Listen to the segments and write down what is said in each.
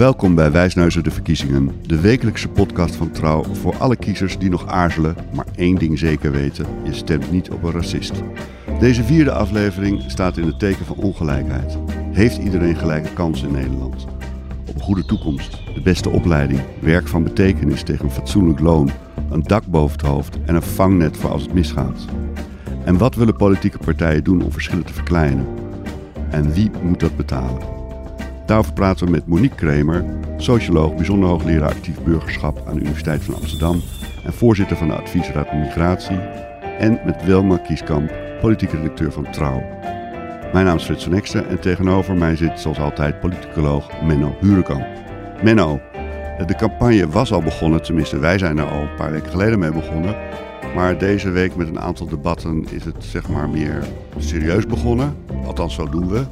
Welkom bij Wijsneuzen de Verkiezingen, de wekelijkse podcast van Trouw voor alle kiezers die nog aarzelen, maar één ding zeker weten: je stemt niet op een racist. Deze vierde aflevering staat in het teken van ongelijkheid. Heeft iedereen gelijke kansen in Nederland? Op een goede toekomst, de beste opleiding, werk van betekenis tegen een fatsoenlijk loon, een dak boven het hoofd en een vangnet voor als het misgaat. En wat willen politieke partijen doen om verschillen te verkleinen? En wie moet dat betalen? Daarover praten we met Monique Kremer, socioloog, bijzonder hoogleraar actief burgerschap aan de Universiteit van Amsterdam en voorzitter van de Adviesraad Migratie. En met Wilma Kieskamp, politieke redacteur van Trouw. Mijn naam is Frits van Ekster en tegenover mij zit zoals altijd politicoloog Menno Hurekamp. Menno, de campagne was al begonnen, tenminste wij zijn er al een paar weken geleden mee begonnen. Maar deze week met een aantal debatten is het zeg maar meer serieus begonnen. Althans, zo doen we.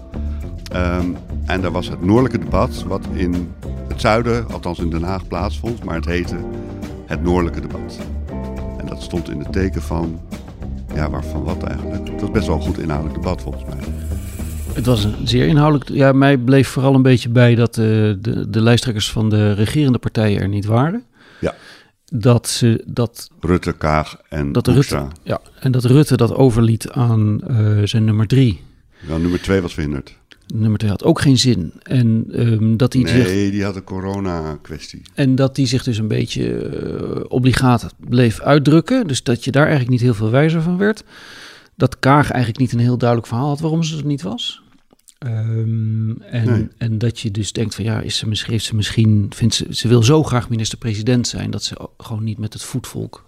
Um, en daar was het noordelijke debat, wat in het zuiden, althans in Den Haag, plaatsvond. Maar het heette het noordelijke debat. En dat stond in het teken van, ja, waarvan wat eigenlijk? Het was best wel een goed inhoudelijk debat volgens mij. Het was een zeer inhoudelijk. Ja, mij bleef vooral een beetje bij dat uh, de, de lijsttrekkers van de regerende partijen er niet waren. Ja. Dat ze dat. Rutte, Kaag en dat Rutte, Ja, en dat Rutte dat overliet aan uh, zijn nummer drie. Ja, nummer twee was verhinderd nummer 2 had ook geen zin. En um, dat hij nee, zich, die had een corona-kwestie. En dat hij zich dus een beetje uh, obligaat bleef uitdrukken. Dus dat je daar eigenlijk niet heel veel wijzer van werd. Dat Kaag eigenlijk niet een heel duidelijk verhaal had waarom ze er niet was. Um, en, nee. en dat je dus denkt van ja, is ze misschien, heeft ze misschien vindt ze, ze wil zo graag minister-president zijn dat ze gewoon niet met het voetvolk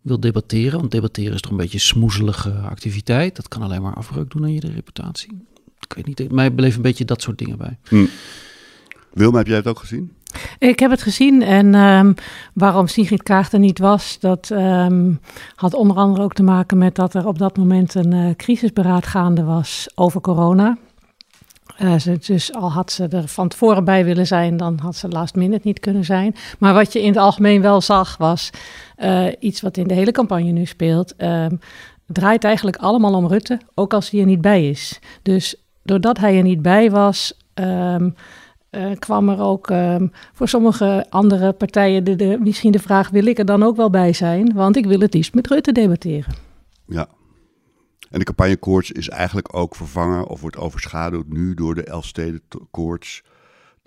wil debatteren. Want debatteren is toch een beetje smoezelige activiteit. Dat kan alleen maar afbreuk doen aan je reputatie ik weet niet, mij beleef een beetje dat soort dingen bij. Hm. Wilma, heb jij het ook gezien? Ik heb het gezien en um, waarom Sigrid Kaag er niet was, dat um, had onder andere ook te maken met dat er op dat moment een uh, crisisberaad gaande was over corona. Uh, ze, dus al had ze er van tevoren bij willen zijn, dan had ze last minute niet kunnen zijn. Maar wat je in het algemeen wel zag, was uh, iets wat in de hele campagne nu speelt. Um, draait eigenlijk allemaal om Rutte, ook als hij er niet bij is. Dus doordat hij er niet bij was, um, uh, kwam er ook um, voor sommige andere partijen de, de, misschien de vraag: wil ik er dan ook wel bij zijn? Want ik wil het liefst met Rutte debatteren. Ja. En de campagnekoorts is eigenlijk ook vervangen of wordt overschaduwd nu door de Elfstedenkoorts.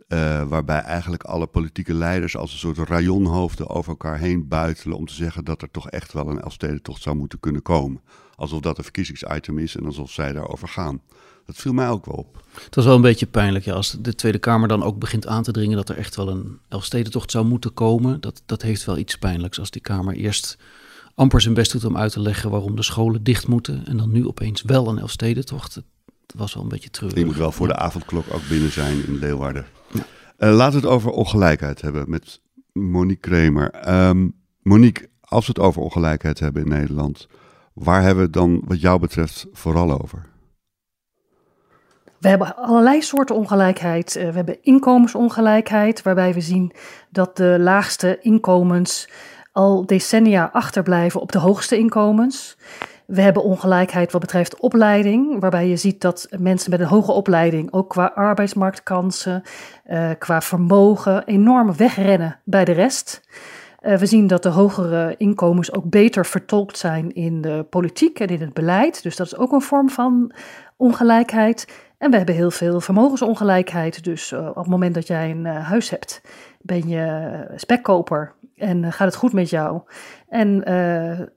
Uh, waarbij eigenlijk alle politieke leiders als een soort rajonhoofden over elkaar heen buitelen om te zeggen dat er toch echt wel een Elfstedentocht zou moeten kunnen komen. Alsof dat een verkiezingsitem is en alsof zij daarover gaan. Dat viel mij ook wel op. Het was wel een beetje pijnlijk ja, als de Tweede Kamer dan ook begint aan te dringen dat er echt wel een Elfstedentocht zou moeten komen. Dat, dat heeft wel iets pijnlijks als die Kamer eerst amper zijn best doet om uit te leggen waarom de scholen dicht moeten. En dan nu opeens wel een Elfstedentocht. Het was wel een beetje treurig. Je moet wel voor de avondklok ook binnen zijn in Leeuwarden. Ja. Uh, laten we het over ongelijkheid hebben met Monique Kremer. Um, Monique, als we het over ongelijkheid hebben in Nederland, waar hebben we het dan wat jou betreft vooral over? We hebben allerlei soorten ongelijkheid. Uh, we hebben inkomensongelijkheid, waarbij we zien dat de laagste inkomens al decennia achterblijven op de hoogste inkomens. We hebben ongelijkheid wat betreft opleiding, waarbij je ziet dat mensen met een hoge opleiding ook qua arbeidsmarktkansen, uh, qua vermogen enorm wegrennen bij de rest. Uh, we zien dat de hogere inkomens ook beter vertolkt zijn in de politiek en in het beleid. Dus dat is ook een vorm van ongelijkheid. En we hebben heel veel vermogensongelijkheid. Dus uh, op het moment dat jij een uh, huis hebt, ben je spekkoper en gaat het goed met jou. En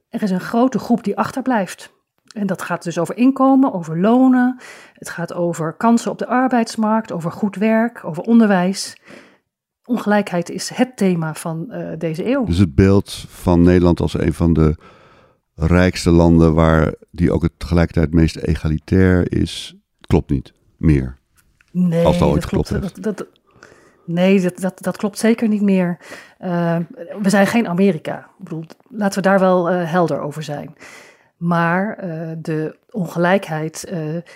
er is een grote groep die achterblijft. En dat gaat dus over inkomen, over lonen. Het gaat over kansen op de arbeidsmarkt, over goed werk, over onderwijs. Ongelijkheid is het thema van deze eeuw. Dus het beeld van Nederland als een van de rijkste landen waar die ook het tegelijkertijd meest egalitair is, klopt niet meer. Nee, als dat, klopt. Dat, dat, nee, dat, dat, dat klopt zeker niet meer. Uh, we zijn geen Amerika. Ik bedoel, laten we daar wel uh, helder over zijn. Maar de ongelijkheid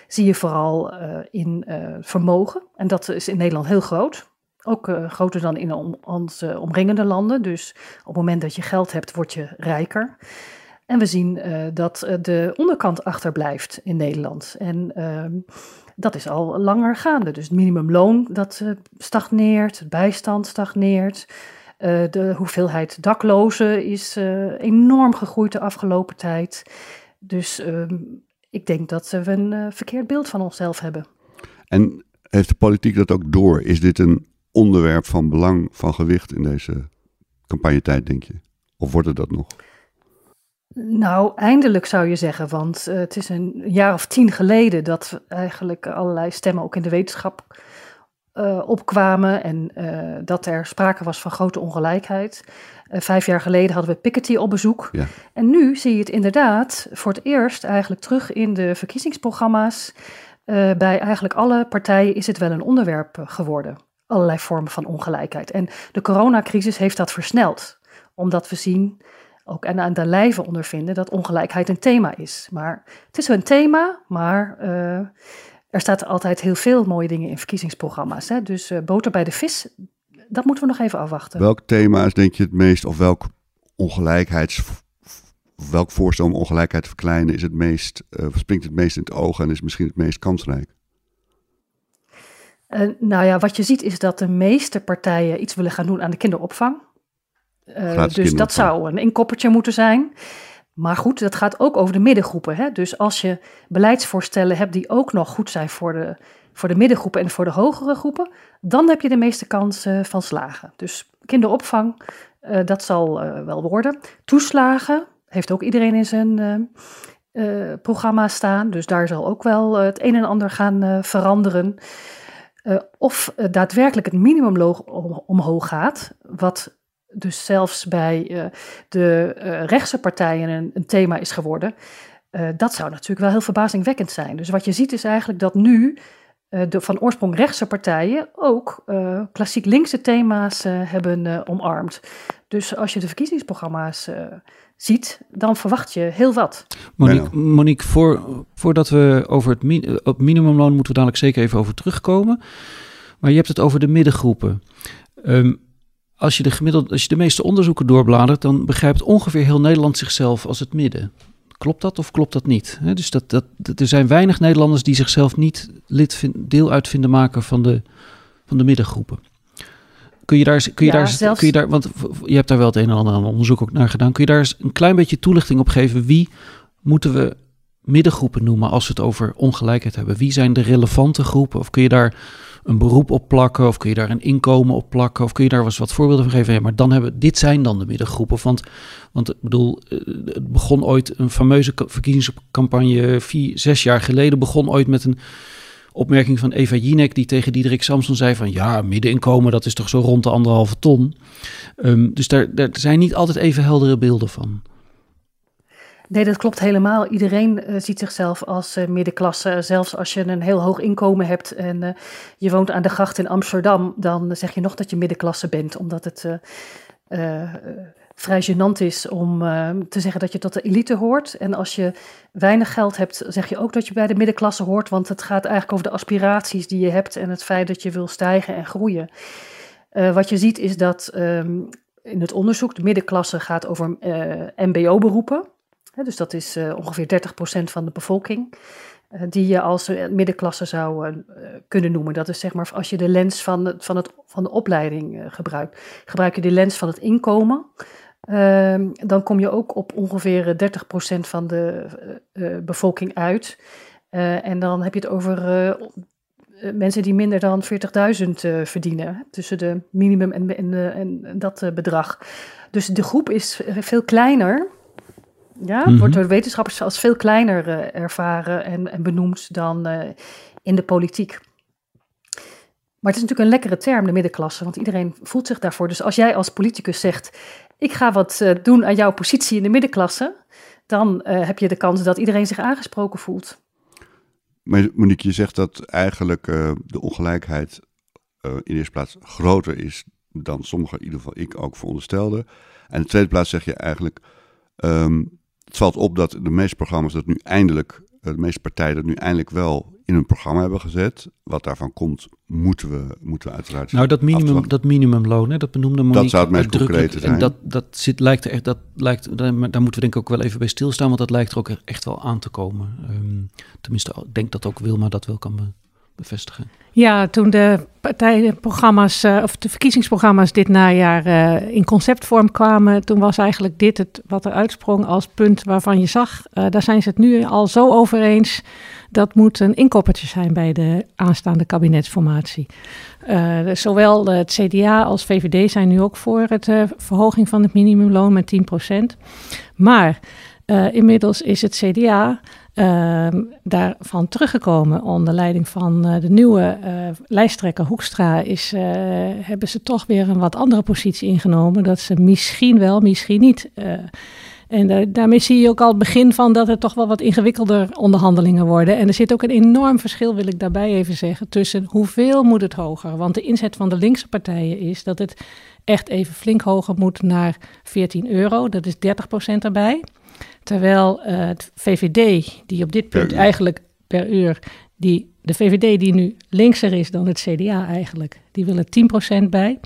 zie je vooral in vermogen. En dat is in Nederland heel groot. Ook groter dan in onze omringende landen. Dus op het moment dat je geld hebt, word je rijker. En we zien dat de onderkant achterblijft in Nederland. En ehm, dat is al langer gaande. Dus het minimumloon dat stagneert, bijstand stagneert. De hoeveelheid daklozen is enorm gegroeid de afgelopen tijd. Dus ehm, ik denk dat we een verkeerd beeld van onszelf hebben. En heeft de politiek dat ook door? Is dit een onderwerp van belang, van gewicht in deze campagnetijd, denk je? Of wordt het dat nog? Nou, eindelijk zou je zeggen, want uh, het is een jaar of tien geleden dat eigenlijk allerlei stemmen ook in de wetenschap uh, opkwamen en uh, dat er sprake was van grote ongelijkheid. vijf jaar geleden hadden we Piketty op bezoek. Ja. En nu zie je het inderdaad voor het eerst eigenlijk terug in de verkiezingsprogramma's. bij eigenlijk alle partijen is het wel een onderwerp geworden. Allerlei vormen van ongelijkheid. En de coronacrisis heeft dat versneld, omdat we zien ook en aan de lijve ondervinden dat ongelijkheid een thema is. Maar het is een thema, maar uh, er staat altijd heel veel mooie dingen in verkiezingsprogramma's. Hè? Dus uh, boter bij de vis, dat moeten we nog even afwachten. Welk thema is denk je het meest, of welk ongelijkheids, welk voorstel om ongelijkheid te verkleinen is het meest, uh, springt het meest in het oog en is misschien het meest kansrijk? Nou ja, wat je ziet is dat de meeste partijen iets willen gaan doen aan de kinderopvang. Uh, dus dat zou een inkoppertje moeten zijn. Maar goed, dat gaat ook over de middengroepen. Hè? Dus als je beleidsvoorstellen hebt die ook nog goed zijn voor de, voor de middengroepen en voor de hogere groepen, dan heb je de meeste kans uh, van slagen. Dus kinderopvang, uh, dat zal uh, wel worden. Toeslagen heeft ook iedereen in zijn programma staan. Dus daar zal ook wel het een en ander gaan veranderen. Of daadwerkelijk het minimumloon omhoog gaat, wat dus zelfs bij uh, de rechtse partijen een, een, thema is geworden. Dat zou natuurlijk wel heel verbazingwekkend zijn. Dus wat je ziet is eigenlijk dat nu de van oorsprong rechtse partijen ook klassiek linkse thema's hebben omarmd. Dus als je de verkiezingsprogramma's ziet, dan verwacht je heel wat. Monique, Monique voor, voordat we over het min, op minimumloon moeten we dadelijk zeker even over terugkomen. Maar je hebt het over de middengroepen. Um, als je de, gemiddelde, als je de meeste onderzoeken doorbladert, dan begrijpt ongeveer heel Nederland zichzelf als het midden. Klopt dat of klopt dat niet? dus dat, dat, er zijn weinig Nederlanders die zichzelf niet lid deel uit vinden maken van de, van de middengroepen. Kun je daar, kun je daar, kun je daar, want je hebt daar wel het een en ander aan onderzoek ook naar gedaan. Kun je daar een klein beetje toelichting op geven? Wie moeten we middengroepen noemen als we het over ongelijkheid hebben? Wie zijn de relevante groepen? Of kun je daar een beroep op plakken? Of kun je daar een inkomen op plakken? Of kun je daar eens wat voorbeelden van geven? Maar dan hebben, dit zijn dan de middengroepen. Want, want ik bedoel, eh, het begon ooit een fameuze verkiezingscampagne, vier, zes jaar geleden, begon ooit met een opmerking van Eva Jinek, die tegen Diederik Samson zei van ja, middeninkomen, dat is toch zo rond de anderhalve ton. Um, dus daar, daar zijn niet altijd even heldere beelden van. Nee, dat klopt helemaal. Iedereen uh, ziet zichzelf als uh, middenklasse. Zelfs als je een heel hoog inkomen hebt en uh, je woont aan de gracht in Amsterdam, dan zeg je nog dat je middenklasse bent, omdat het vrij gênant is om te zeggen dat je tot de elite hoort. En als je weinig geld hebt, zeg je ook dat je bij de middenklasse hoort, want het gaat eigenlijk over de aspiraties die je hebt en het feit dat je wil stijgen en groeien. wat je ziet is dat um, in het onderzoek de middenklasse gaat over MBO-beroepen dus dat is uh, ongeveer 30% van de bevolking. Uh, die je als uh, middenklasse zou kunnen noemen. Dat is zeg maar als je de lens van, van, het, van de opleiding gebruikt. Gebruik je de lens van het inkomen. Ehm, dan kom je ook op ongeveer 30% van de bevolking uit. en dan heb je het over mensen die minder dan 40.000 verdienen. Tussen de minimum en, en, en dat bedrag. Dus de groep is veel kleiner. Ja, het wordt door wetenschappers als veel kleiner uh, ervaren en, en, benoemd dan uh, in de politiek. Maar het is natuurlijk een lekkere term, de middenklasse, want iedereen voelt zich daarvoor. Dus als jij als politicus zegt, ik ga wat uh, doen aan jouw positie in de middenklasse, dan heb je de kans dat iedereen zich aangesproken voelt. Maar Monique, je zegt dat eigenlijk de ongelijkheid in de eerste plaats groter is dan sommigen, in ieder geval ik ook veronderstelde. En in de tweede plaats zeg je eigenlijk, um, het valt op dat de meeste programma's dat nu eindelijk, de meeste partijen dat nu eindelijk wel in hun programma hebben gezet. Wat daarvan komt, moeten we, moeten we uiteraard. Nou, dat, minimum, dat minimumloon, hè, dat benoemde Monique Dat zou het meest concrete zijn. En dat, dat zit, lijkt er echt, dat lijkt, daar, moeten we denk ik ook wel even bij stilstaan, want dat lijkt er ook echt wel aan te komen. Ehm, tenminste, ik denk dat ook Wilma dat wel kan bevestigen. Ja, toen de partijprogramma's eh, of de verkiezingsprogramma's dit najaar eh, in conceptvorm kwamen, toen was eigenlijk dit het wat er uitsprong als punt waarvan je zag, eh, daar zijn ze het nu al zo over eens. Dat moet een inkoppertje zijn bij de aanstaande kabinetsformatie. Eh, zowel het CDA als VVD zijn nu ook voor eh, verhoging van het minimumloon met 10%. Maar inmiddels is het CDA daarvan teruggekomen onder leiding van eh, de nieuwe eh, lijsttrekker Hoekstra. Is, eh, hebben ze toch weer een wat andere positie ingenomen. Dat ze misschien wel, misschien niet. en daarmee zie je ook al het begin van dat het toch wel wat ingewikkelder onderhandelingen worden. En er zit ook een enorm verschil, wil ik daarbij even zeggen, tussen hoeveel moet het hoger. Want de inzet van de linkse partijen is dat het echt even flink hoger moet naar 14 euro. Dat is 30% erbij. Terwijl eh, het VVD, die op dit punt eigenlijk per uur, die, de VVD die nu linkser is dan het CDA eigenlijk, die willen 10% bij.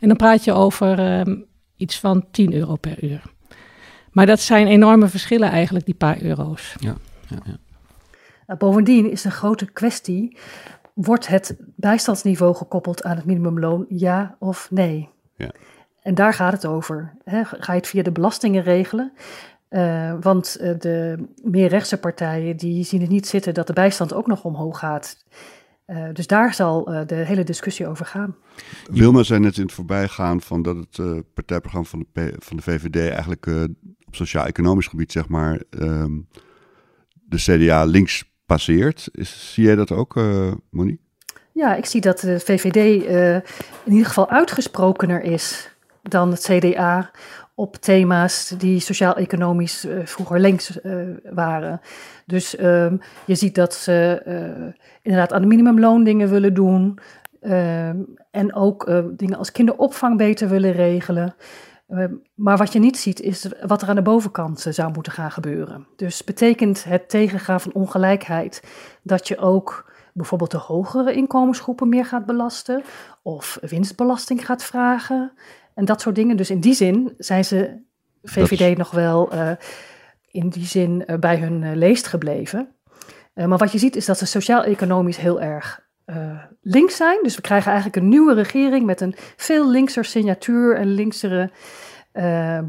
En dan praat je over ehm, iets van 10 euro per uur. Maar dat zijn enorme verschillen eigenlijk, die paar euro's. Ja, ja. Nou, bovendien is een grote kwestie: wordt het bijstandsniveau gekoppeld aan het minimumloon, ja of nee? Ja. En daar gaat het over. Hè? Ga je het via de belastingen regelen? Eh, want eh, de meer rechtse partijen die zien het niet zitten dat de bijstand ook nog omhoog gaat. Eh, dus daar zal eh, de hele discussie over gaan. Wilma zei net in het voorbijgaan van dat het eh, partijprogramma van de, P- van de VVD eigenlijk eh, op sociaal-economisch gebied, zeg maar, ehm, de CDA links passeert. Is, zie jij dat ook, eh, Monique? Ja, ik zie dat de VVD eh, in ieder geval uitgesprokener is dan het CDA op thema's die sociaal-economisch eh, vroeger links eh, waren. Dus ehm, je ziet dat ze eh, inderdaad aan de minimumloon dingen willen doen. ehm, en ook dingen als kinderopvang beter willen regelen. Ehm, maar wat je niet ziet is wat er aan de bovenkant zou moeten gaan gebeuren. Dus betekent het tegengaan van ongelijkheid dat je ook bijvoorbeeld de hogere inkomensgroepen meer gaat belasten of winstbelasting gaat vragen en dat soort dingen. Dus in die zin zijn ze VVD nog wel eh, in die zin eh, bij hun eh, leest gebleven. Maar wat je ziet is dat ze sociaal-economisch heel erg links zijn. Dus we krijgen eigenlijk een nieuwe regering met een veel linkser signatuur en linksere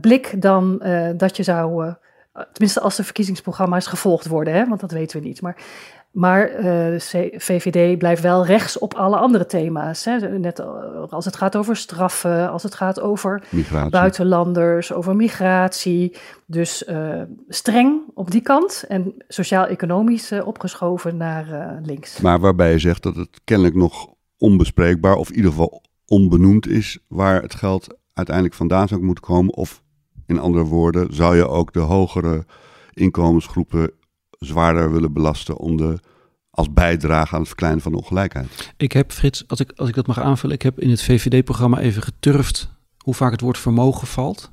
blik dan dat je zou, tenminste als de verkiezingsprogramma's gevolgd worden, hè, want dat weten we niet. Maar, maar eh, de C- VVD blijft wel rechts op alle andere thema's. Hè. Net eh, als het gaat over straffen, als het gaat over Migratie. buitenlanders, over migratie. Dus eh, streng op die kant en sociaal-economisch eh, opgeschoven naar eh, links. Maar waarbij je zegt dat het kennelijk nog onbespreekbaar, of in ieder geval onbenoemd is, waar het geld uiteindelijk vandaan zou moeten komen. Of in andere woorden, zou je ook de hogere inkomensgroepen zwaarder willen belasten om de, als bijdrage aan het verkleinen van de ongelijkheid? Ik heb, Frits, als ik, als ik dat mag aanvullen, ik heb in het VVD-programma even geturfd hoe vaak het woord vermogen valt.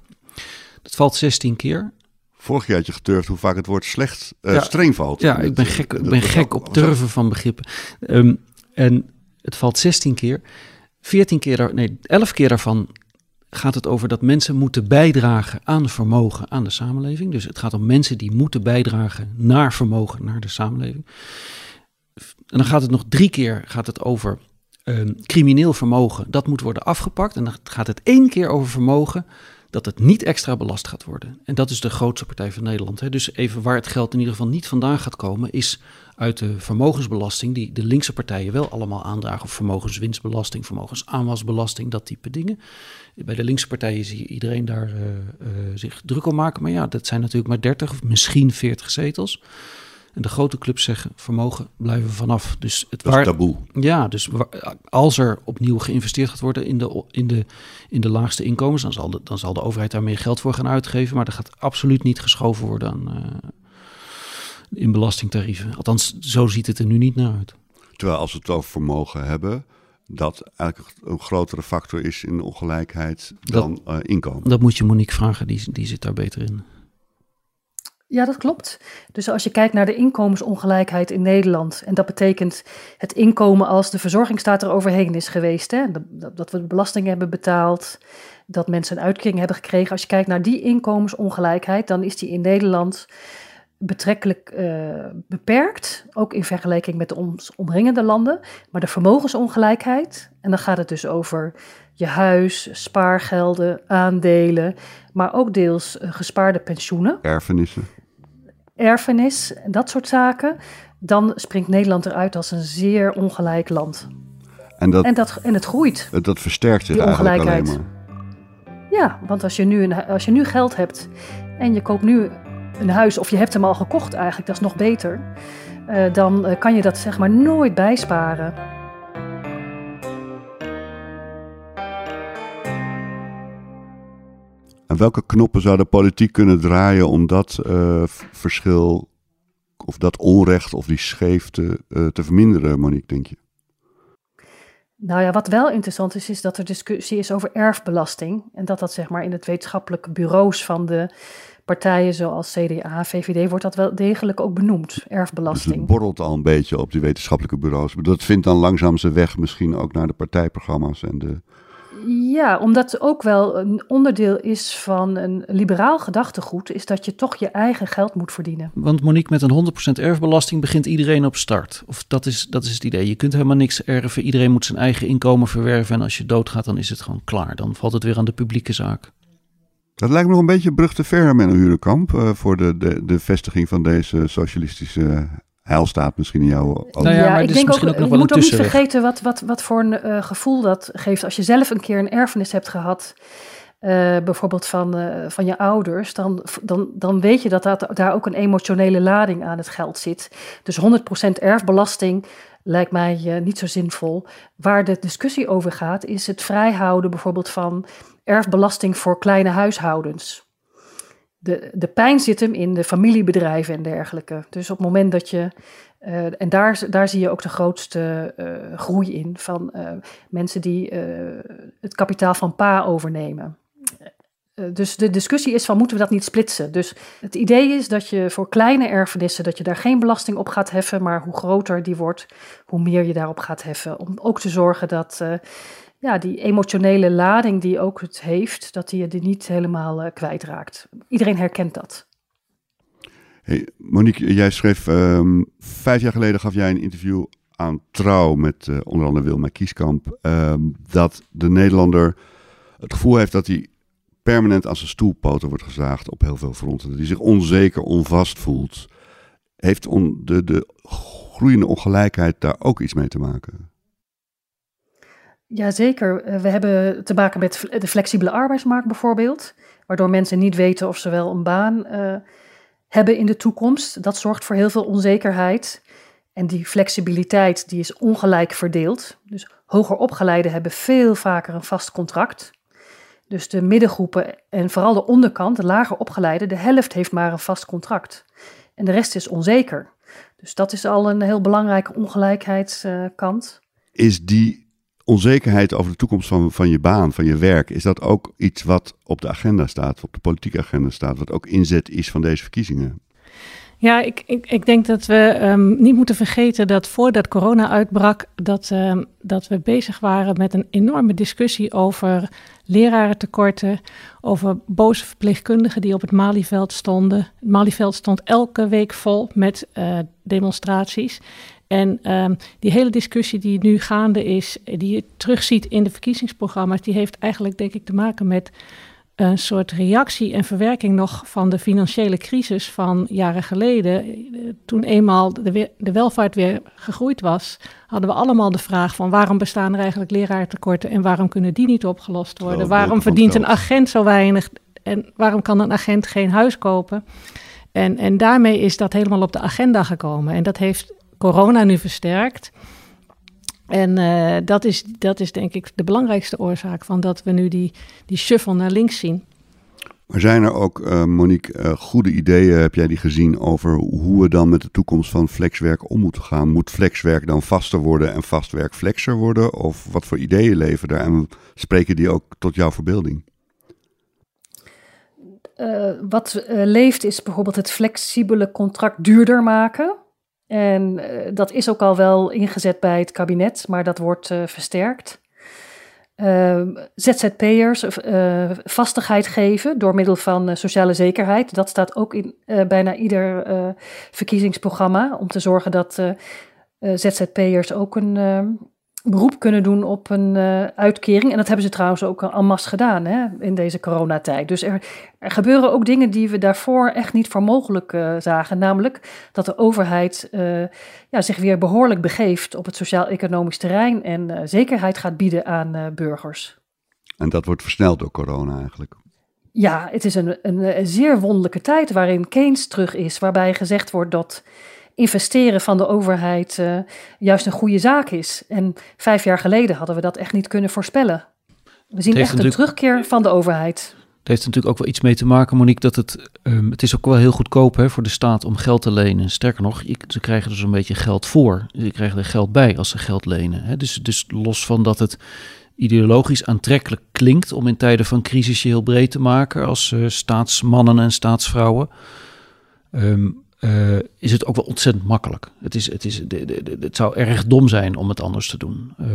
Dat valt 16 keer. Vorig jaar had je geturfd hoe vaak het woord slecht, Ja. streng valt. Ja, ik ben gek, ik ben gek op turven van begrippen. Ehm, en het valt 16 keer. 14 keer, nee, 11 keer daarvan gaat het over dat mensen moeten bijdragen aan vermogen aan de samenleving. Dus het gaat om mensen die moeten bijdragen naar vermogen, naar de samenleving. En dan gaat het nog drie keer gaat het over ehm, crimineel vermogen. Dat moet worden afgepakt. En dan gaat het één keer over vermogen dat het niet extra belast gaat worden. En dat is de grootste partij van Nederland. Hè. Dus even waar het geld in ieder geval niet vandaan gaat komen, is uit de vermogensbelasting, die de linkse partijen wel allemaal aandragen. Vermogenswinstbelasting, vermogensaanwasbelasting, dat type dingen. Bij de linkse partijen zie je iedereen daar eh, eh, zich druk om maken. Maar ja, dat zijn natuurlijk maar 30 of misschien 40 zetels. En de grote clubs zeggen vermogen blijven vanaf. Dus het waar, taboe. ja, dus als er opnieuw geïnvesteerd gaat worden in de, in de, in de laagste inkomens, dan zal, de, dan zal de overheid daar meer geld voor gaan uitgeven. Maar er gaat absoluut niet geschoven worden aan, eh, in belastingtarieven. Althans, zo ziet het er nu niet naar uit. Terwijl als we het over vermogen hebben, dat eigenlijk een grotere factor is in ongelijkheid dan eh, inkomen. Dat moet je Monique vragen, die, die zit daar beter in. Ja, dat klopt. Dus als je kijkt naar de inkomensongelijkheid in Nederland, en dat betekent het inkomen als de verzorgingsstaat er overheen is geweest, hè, dat, we de belasting hebben betaald, dat mensen een uitkering hebben gekregen. Als je kijkt naar die inkomensongelijkheid, dan is die in Nederland betrekkelijk uh, beperkt, ook in vergelijking met de omringende landen. Maar de vermogensongelijkheid, en dan gaat het dus over je huis, spaargelden, aandelen, maar ook deels uh, gespaarde pensioenen. Erfenissen. Erfenis, dat soort zaken. Dan springt Nederland eruit als een zeer ongelijk land. En, dat, en, dat, en het groeit. Dat versterkt zich eigenlijk alleen maar. Ja, want als je, nu een, als je nu geld hebt en je koopt nu een huis of je hebt hem al gekocht eigenlijk, dat is nog beter. Uh, dan uh, kan je dat zeg maar nooit bijsparen. Welke knoppen zou de politiek kunnen draaien om dat uh, verschil of dat onrecht of die scheefte te verminderen, Monique, denk je? Nou ja, wat wel interessant is, is dat er discussie is over erfbelasting. En dat dat zeg maar in het wetenschappelijke bureaus van de partijen zoals CDA, VVD, wordt dat wel degelijk ook benoemd, erfbelasting. Dus het borrelt al een beetje op die wetenschappelijke bureaus. Maar dat vindt dan langzaam zijn weg misschien ook naar de partijprogramma's en de... Ja, omdat het ook wel een onderdeel is van een liberaal gedachtegoed, is dat je toch je eigen geld moet verdienen. Want Monique, met een 100% erfbelasting begint iedereen op start. Of dat is, dat is het idee. Je kunt helemaal niks erven. Iedereen moet zijn eigen inkomen verwerven. En als je doodgaat, dan is het gewoon klaar. Dan valt het weer aan de publieke zaak. Dat lijkt me nog een beetje brug te ver, Menno Hurenkamp, uh, voor de, de, de vestiging van deze socialistische heilstaat misschien in jouw ogen. Nou ja, maar ik denk ook, ook nog je moet ook niet vergeten wat, wat, wat voor een uh, gevoel dat geeft. Als je zelf een keer een erfenis hebt gehad, uh, bijvoorbeeld van, uh, van je ouders, dan, dan, dan weet je dat, dat daar ook een emotionele lading aan het geld zit. Dus 100% erfbelasting lijkt mij niet zo zinvol. Waar de discussie over gaat, is het vrijhouden bijvoorbeeld van erfbelasting voor kleine huishoudens. De, de pijn zit hem in de familiebedrijven en dergelijke. Dus op het moment dat je. Uh, en daar, daar zie je ook de grootste uh, groei in van uh, mensen die het kapitaal van pa overnemen. dus de discussie is van moeten we dat niet splitsen? Dus het idee is dat je voor kleine erfenissen dat je daar geen belasting op gaat heffen, maar hoe groter die wordt, hoe meer je daarop gaat heffen. Om ook te zorgen dat ja, die emotionele lading die ook het heeft, dat hij die niet helemaal uh, kwijtraakt. Iedereen herkent dat. Hey, Monique, jij schreef um, vijf jaar geleden gaf jij een interview aan Trouw met uh, onder andere Wilma Kieskamp. Um, dat de Nederlander het gevoel heeft dat hij permanent aan zijn stoelpoten wordt gezaagd op heel veel fronten. Hij zich onzeker, onvast voelt. Heeft de, de groeiende ongelijkheid daar ook iets mee te maken? Jazeker. Eh, we hebben te maken met de flexibele arbeidsmarkt bijvoorbeeld, waardoor mensen niet weten of ze wel een baan uh, hebben in de toekomst. Dat zorgt voor heel veel onzekerheid. En die flexibiliteit die is ongelijk verdeeld. Dus hoger opgeleiden hebben veel vaker een vast contract. Dus de middengroepen en vooral de onderkant, de lager opgeleiden, de helft heeft maar een vast contract. En de rest is onzeker. Dus dat is al een heel belangrijke ongelijkheidskant. Is die onzekerheid over de toekomst van, van je baan, van je werk, is dat ook iets wat op de agenda staat, op de politieke agenda staat, wat ook inzet is van deze verkiezingen? Ja, ik, ik, ik denk dat we um, niet moeten vergeten dat voordat corona uitbrak, dat, um, dat we bezig waren met een enorme discussie over lerarentekorten, over boze verpleegkundigen die op het Malieveld stonden. Het Malieveld stond elke week vol met uh, demonstraties. En um, die hele discussie die nu gaande is, die je terugziet in de verkiezingsprogramma's, die heeft eigenlijk denk ik te maken met een soort reactie en verwerking nog van de financiële crisis van jaren geleden. Toen eenmaal de, de welvaart weer gegroeid was, hadden we allemaal de vraag van waarom bestaan er eigenlijk leraartekorten en waarom kunnen die niet opgelost worden? waarom verdient een agent zo weinig en waarom kan een agent geen huis kopen? En, en daarmee is dat helemaal op de agenda gekomen. En dat heeft corona nu versterkt. En uh, dat, is, dat is denk ik de belangrijkste oorzaak van dat we nu die, die shuffle naar links zien. Maar zijn er ook, uh, Monique, uh, goede ideeën, heb jij die gezien, over hoe we dan met de toekomst van flexwerk om moeten gaan? Moet flexwerk dan vaster worden en vastwerk flexer worden? Of wat voor ideeën leven daar? En spreken die ook tot jouw verbeelding? wat leeft is bijvoorbeeld het flexibele contract duurder maken. En dat is ook al wel ingezet bij het kabinet, maar dat wordt versterkt. Ehm, ZZP'ers uh, vastigheid geven door middel van uh, sociale zekerheid. Dat staat ook in uh, bijna ieder verkiezingsprogramma. Om te zorgen dat ZZP'ers ook een ehm, beroep kunnen doen op een uitkering. En dat hebben ze trouwens ook al masse gedaan hè, in deze coronatijd. Dus er, er, gebeuren ook dingen die we daarvoor echt niet voor mogelijk zagen. Namelijk dat de overheid ja, zich weer behoorlijk begeeft op het sociaal-economisch terrein en zekerheid gaat bieden aan burgers. En dat wordt versneld door corona eigenlijk. Ja, het is een, een, een, zeer wonderlijke tijd waarin Keynes terug is, waarbij gezegd wordt dat investeren van de overheid uh, juist een goede zaak is. En vijf jaar geleden hadden we dat echt niet kunnen voorspellen. We zien echt een terugkeer van de overheid. Het heeft natuurlijk ook wel iets mee te maken, Monique, dat het, um, het is ook wel heel goedkoop hè, voor de staat om geld te lenen. Sterker nog, ze krijgen er zo'n beetje geld voor. Ze krijgen er geld bij als ze geld lenen. Hè. Dus, dus los van dat het ideologisch aantrekkelijk klinkt om in tijden van crisis je heel breed te maken als uh, staatsmannen en staatsvrouwen. Um, uh, is het ook wel ontzettend makkelijk. Het, is, het, is, de, de, het zou erg dom zijn om het anders te doen. Uh,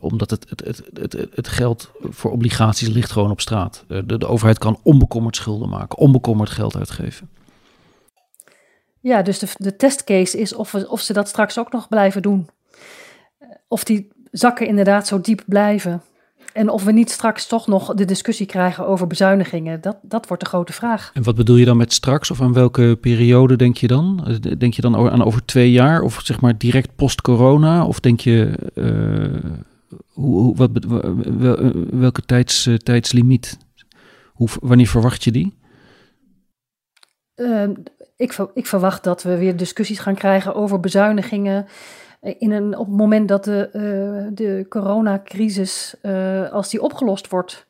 omdat het, het, het, het, het geld voor obligaties ligt gewoon op straat. Uh, de, de overheid kan onbekommerd schulden maken, onbekommerd geld uitgeven. Ja, dus de, de testcase is of, we, of ze dat straks ook nog blijven doen. Of die zakken inderdaad zo diep blijven. En of we niet straks toch nog de discussie krijgen over bezuinigingen, dat, dat wordt de grote vraag. En wat bedoel je dan met straks? Of aan welke periode denk je dan? Denk je dan aan over twee jaar of zeg maar direct post-corona? Of denk je, uh, hoe, wat, welke tijds, tijdslimiet? Hoe, wanneer verwacht je die? Uh, ik, ik verwacht dat we weer discussies gaan krijgen over bezuinigingen in een, op het moment dat de, uh, de coronacrisis, uh, als die opgelost wordt,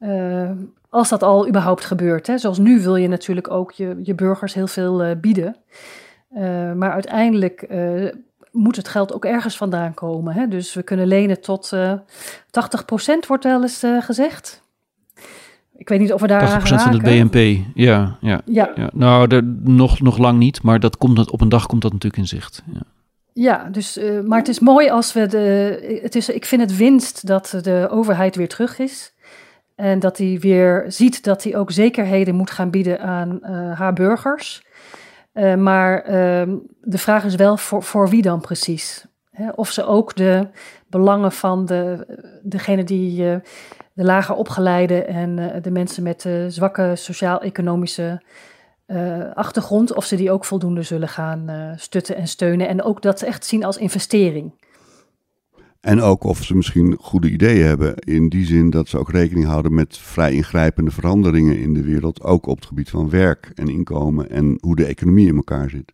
uh, als dat al überhaupt gebeurt. Hè. Zoals nu wil je natuurlijk ook je, je burgers heel veel bieden. maar uiteindelijk moet het geld ook ergens vandaan komen. Hè. Dus we kunnen lenen tot 80% wordt wel eens gezegd. Ik weet niet of we daar 80% van het BNP, ja. ja, ja. ja. Nou, nog, nog lang niet, maar dat komt, op een dag komt dat natuurlijk in zicht. Ja. Ja, dus, uh, maar het is mooi als we de. Het is, ik vind het winst dat de overheid weer terug is. En dat hij weer ziet dat hij ook zekerheden moet gaan bieden aan uh, haar burgers. Uh, maar ehm, de vraag is wel voor, voor wie dan precies? Hè? Of ze ook de belangen van de, degene die de lager opgeleide en de mensen met zwakke sociaal-economische uh, achtergrond, of ze die ook voldoende zullen gaan uh, stutten en steunen. En ook dat ze echt zien als investering. En ook of ze misschien goede ideeën hebben, in die zin dat ze ook rekening houden met vrij ingrijpende veranderingen in de wereld, ook op het gebied van werk en inkomen en hoe de economie in elkaar zit.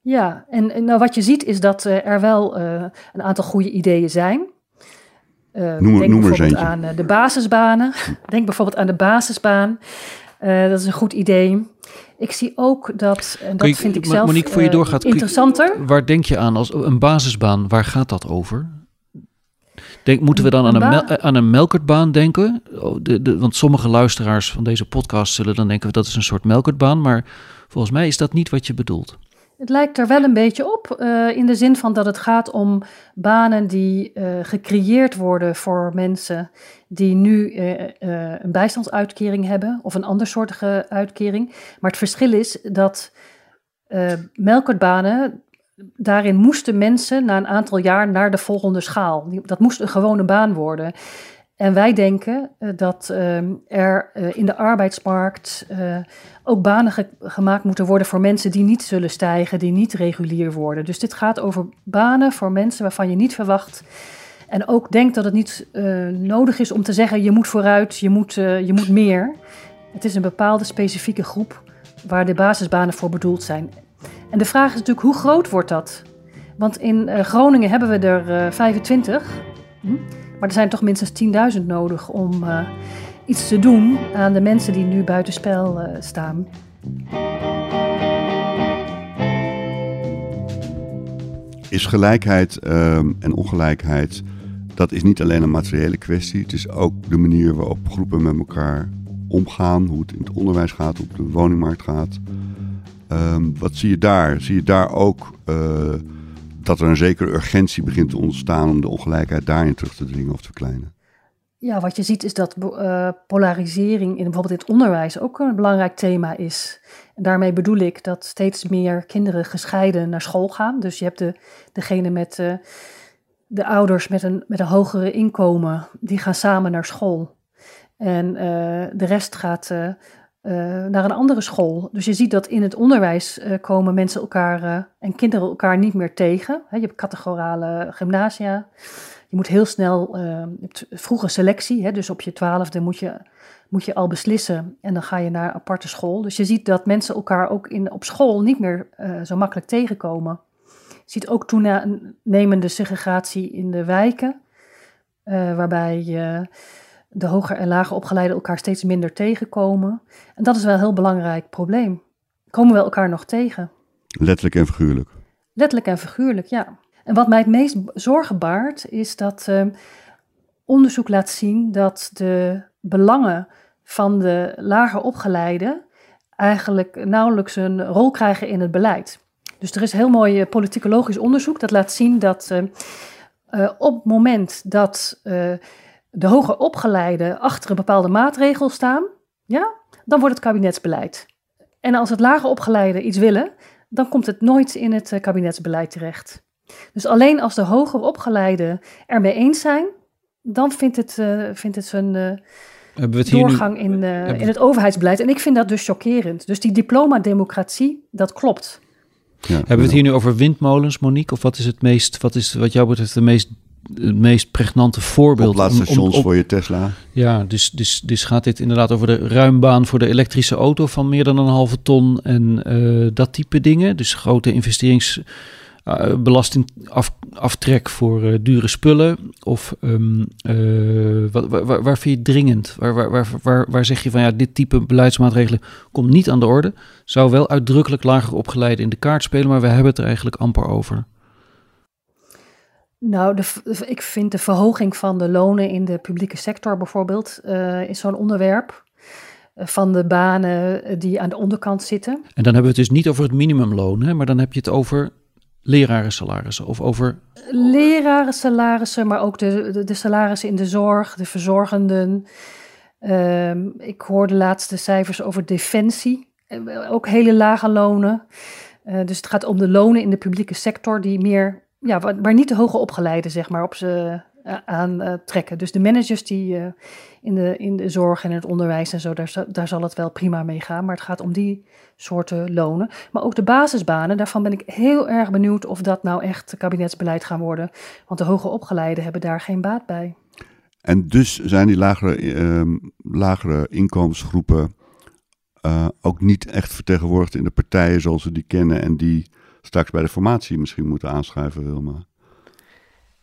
Ja, en, nou wat je ziet is dat uh, er wel een aantal goede ideeën zijn. noem, denk noem bijvoorbeeld aan de basisbanen. denk bijvoorbeeld aan de basisbaan. Uh, dat is een goed idee. Ik zie ook dat, en dat je, vind ik zelf Monique, voor je uh, doorgaat, interessanter. Je, waar denk je aan als een basisbaan? Waar gaat dat over? Denk, moeten we dan aan een, mel, aan een melkertbaan denken? Oh, de, de, want sommige luisteraars van deze podcast zullen dan denken dat is een soort melkertbaan. Maar volgens mij is dat niet wat je bedoelt. Het lijkt er wel een beetje op, uh, in de zin van dat het gaat om banen die uh, gecreëerd worden voor mensen die nu uh, een bijstandsuitkering hebben of een andersoortige uitkering. Maar het verschil is dat melkertbanen, daarin moesten mensen na een aantal jaar naar de volgende schaal. Dat moest een gewone baan worden. En wij denken uh, dat uh, er uh, in de arbeidsmarkt ook banen ge gemaakt moeten worden voor mensen die niet zullen stijgen, die niet regulier worden. Dus dit gaat over banen voor mensen waarvan je niet verwacht. En ook denkt dat het niet nodig is om te zeggen: je moet vooruit, je moet, je moet meer. Het is een bepaalde specifieke groep waar de basisbanen voor bedoeld zijn. En de vraag is natuurlijk: hoe groot wordt dat? Want in Groningen hebben we er 25. Hm? Maar er zijn toch minstens 10.000 nodig om uh, iets te doen aan de mensen die nu buitenspel uh, staan. Is gelijkheid um, en ongelijkheid, dat is niet alleen een materiële kwestie. Het is ook de manier waarop groepen met elkaar omgaan, hoe het in het onderwijs gaat, hoe het op de woningmarkt gaat. Ehm, wat zie je daar? Zie je daar ook uh, dat er een zekere urgentie begint te ontstaan om de ongelijkheid daarin terug te dringen of te verkleinen? Ja, wat je ziet is dat uh, polarisering in bijvoorbeeld het onderwijs ook een belangrijk thema is. En daarmee bedoel ik dat steeds meer kinderen gescheiden naar school gaan. Dus je hebt de, degene met uh, de ouders met een, met een hogere inkomen, die gaan samen naar school. En uh, de rest gaat naar een andere school. Dus je ziet dat in het onderwijs komen mensen elkaar en kinderen elkaar niet meer tegen. je hebt categorale gymnasia. Je moet heel snel, uh, vroege selectie, dus op je twaalfde moet je, moet je al beslissen en dan ga je naar aparte school. Dus je ziet dat mensen elkaar ook in, op school niet meer zo makkelijk tegenkomen. Je ziet ook toenemende segregatie in de wijken, waarbij de hoger en lager opgeleiden elkaar steeds minder tegenkomen. En dat is wel een heel belangrijk probleem. Komen we elkaar nog tegen? Letterlijk en figuurlijk. Letterlijk en figuurlijk, ja. En wat mij het meest zorgen baart, is dat uh, onderzoek laat zien dat de belangen van de lager opgeleiden eigenlijk nauwelijks een rol krijgen in het beleid. Dus er is heel mooi eh, politicologisch onderzoek dat laat zien dat uh, uh, op het moment dat de hoger opgeleiden achter een bepaalde maatregel staan, ja, dan wordt het kabinetsbeleid. En als het lager opgeleiden iets willen, dan komt het nooit in het kabinetsbeleid terecht. Dus alleen als de hoger opgeleiden ermee eens zijn, dan vindt het, uh, vindt het zijn uh, doorgang in, uh, in het overheidsbeleid. En ik vind dat dus chockerend. Dus die diploma-democratie, dat klopt. Ja, Hebben we het hier nu over windmolens, Monique? Of wat is het meest, wat is wat jou betreft de meest, het meest pregnante voorbeeld? Laadstations voor je Tesla. Ja, dus, dus, dus gaat dit inderdaad over de ruimbaan voor de elektrische auto van meer dan een halve ton en dat type dingen. Dus grote investerings uh, belastingaftrek voor uh, dure spullen? Of um, uh, wat, waar, waar, vind je het dringend? Waar, waar, waar, waar, zeg je van ja, dit type beleidsmaatregelen komt niet aan de orde? Zou wel uitdrukkelijk lager opgeleide in de kaart spelen, maar we hebben het er eigenlijk amper over. Nou, de, ik vind de verhoging van de lonen in de publieke sector bijvoorbeeld is zo'n onderwerp van de banen die aan de onderkant zitten. En dan hebben we het dus niet over het minimumloon, hè, maar dan heb je het over lerarensalarissen of over... Lerarensalarissen, maar ook de, de, de salarissen in de zorg, de verzorgenden. Um, ik hoorde laatste cijfers over defensie, eh, ook hele lage lonen. Uh, dus het gaat om de lonen in de publieke sector die meer, ja, waar niet de hoge opgeleiden zeg maar op ze uh, aan trekken. Dus de managers die in, de, in de zorg en het onderwijs en zo, daar, daar zal het wel prima mee gaan. Maar het gaat om die soorten lonen. Maar ook de basisbanen, daarvan ben ik heel erg benieuwd of dat nou echt kabinetsbeleid gaan worden. Want de hoger opgeleiden hebben daar geen baat bij. En dus zijn die lagere, uh, lagere inkomensgroepen ook niet echt vertegenwoordigd in de partijen zoals we die kennen en die straks bij de formatie misschien moeten aanschuiven, Wilma.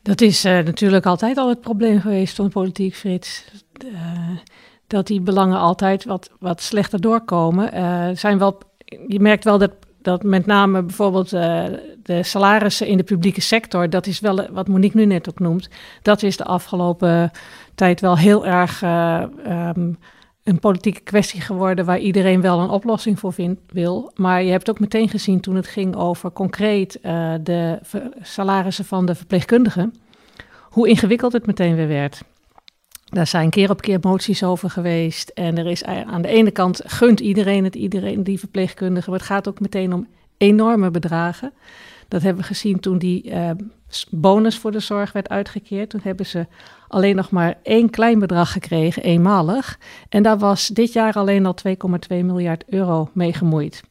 Dat is uh, natuurlijk altijd al het probleem geweest van politiek, Frits. Dat die belangen altijd wat, wat slechter doorkomen. Uh, zijn wel, je merkt wel dat, dat met name bijvoorbeeld uh, de salarissen in de publieke sector, dat is wel wat Monique nu net ook noemt, dat is de afgelopen tijd wel heel erg um, een politieke kwestie geworden waar iedereen wel een oplossing voor vindt, wil. Maar je hebt ook meteen gezien toen het ging over concreet de salarissen van de verpleegkundigen, hoe ingewikkeld het meteen weer werd. Daar zijn keer op keer moties over geweest. En er is aan de ene kant gunt iedereen het, iedereen die verpleegkundige. Maar het gaat ook meteen om enorme bedragen. Dat hebben we gezien toen die uh, bonus voor de zorg werd uitgekeerd. Toen hebben ze alleen nog maar één klein bedrag gekregen, eenmalig. En daar was dit jaar alleen al 2,2 miljard euro mee gemoeid.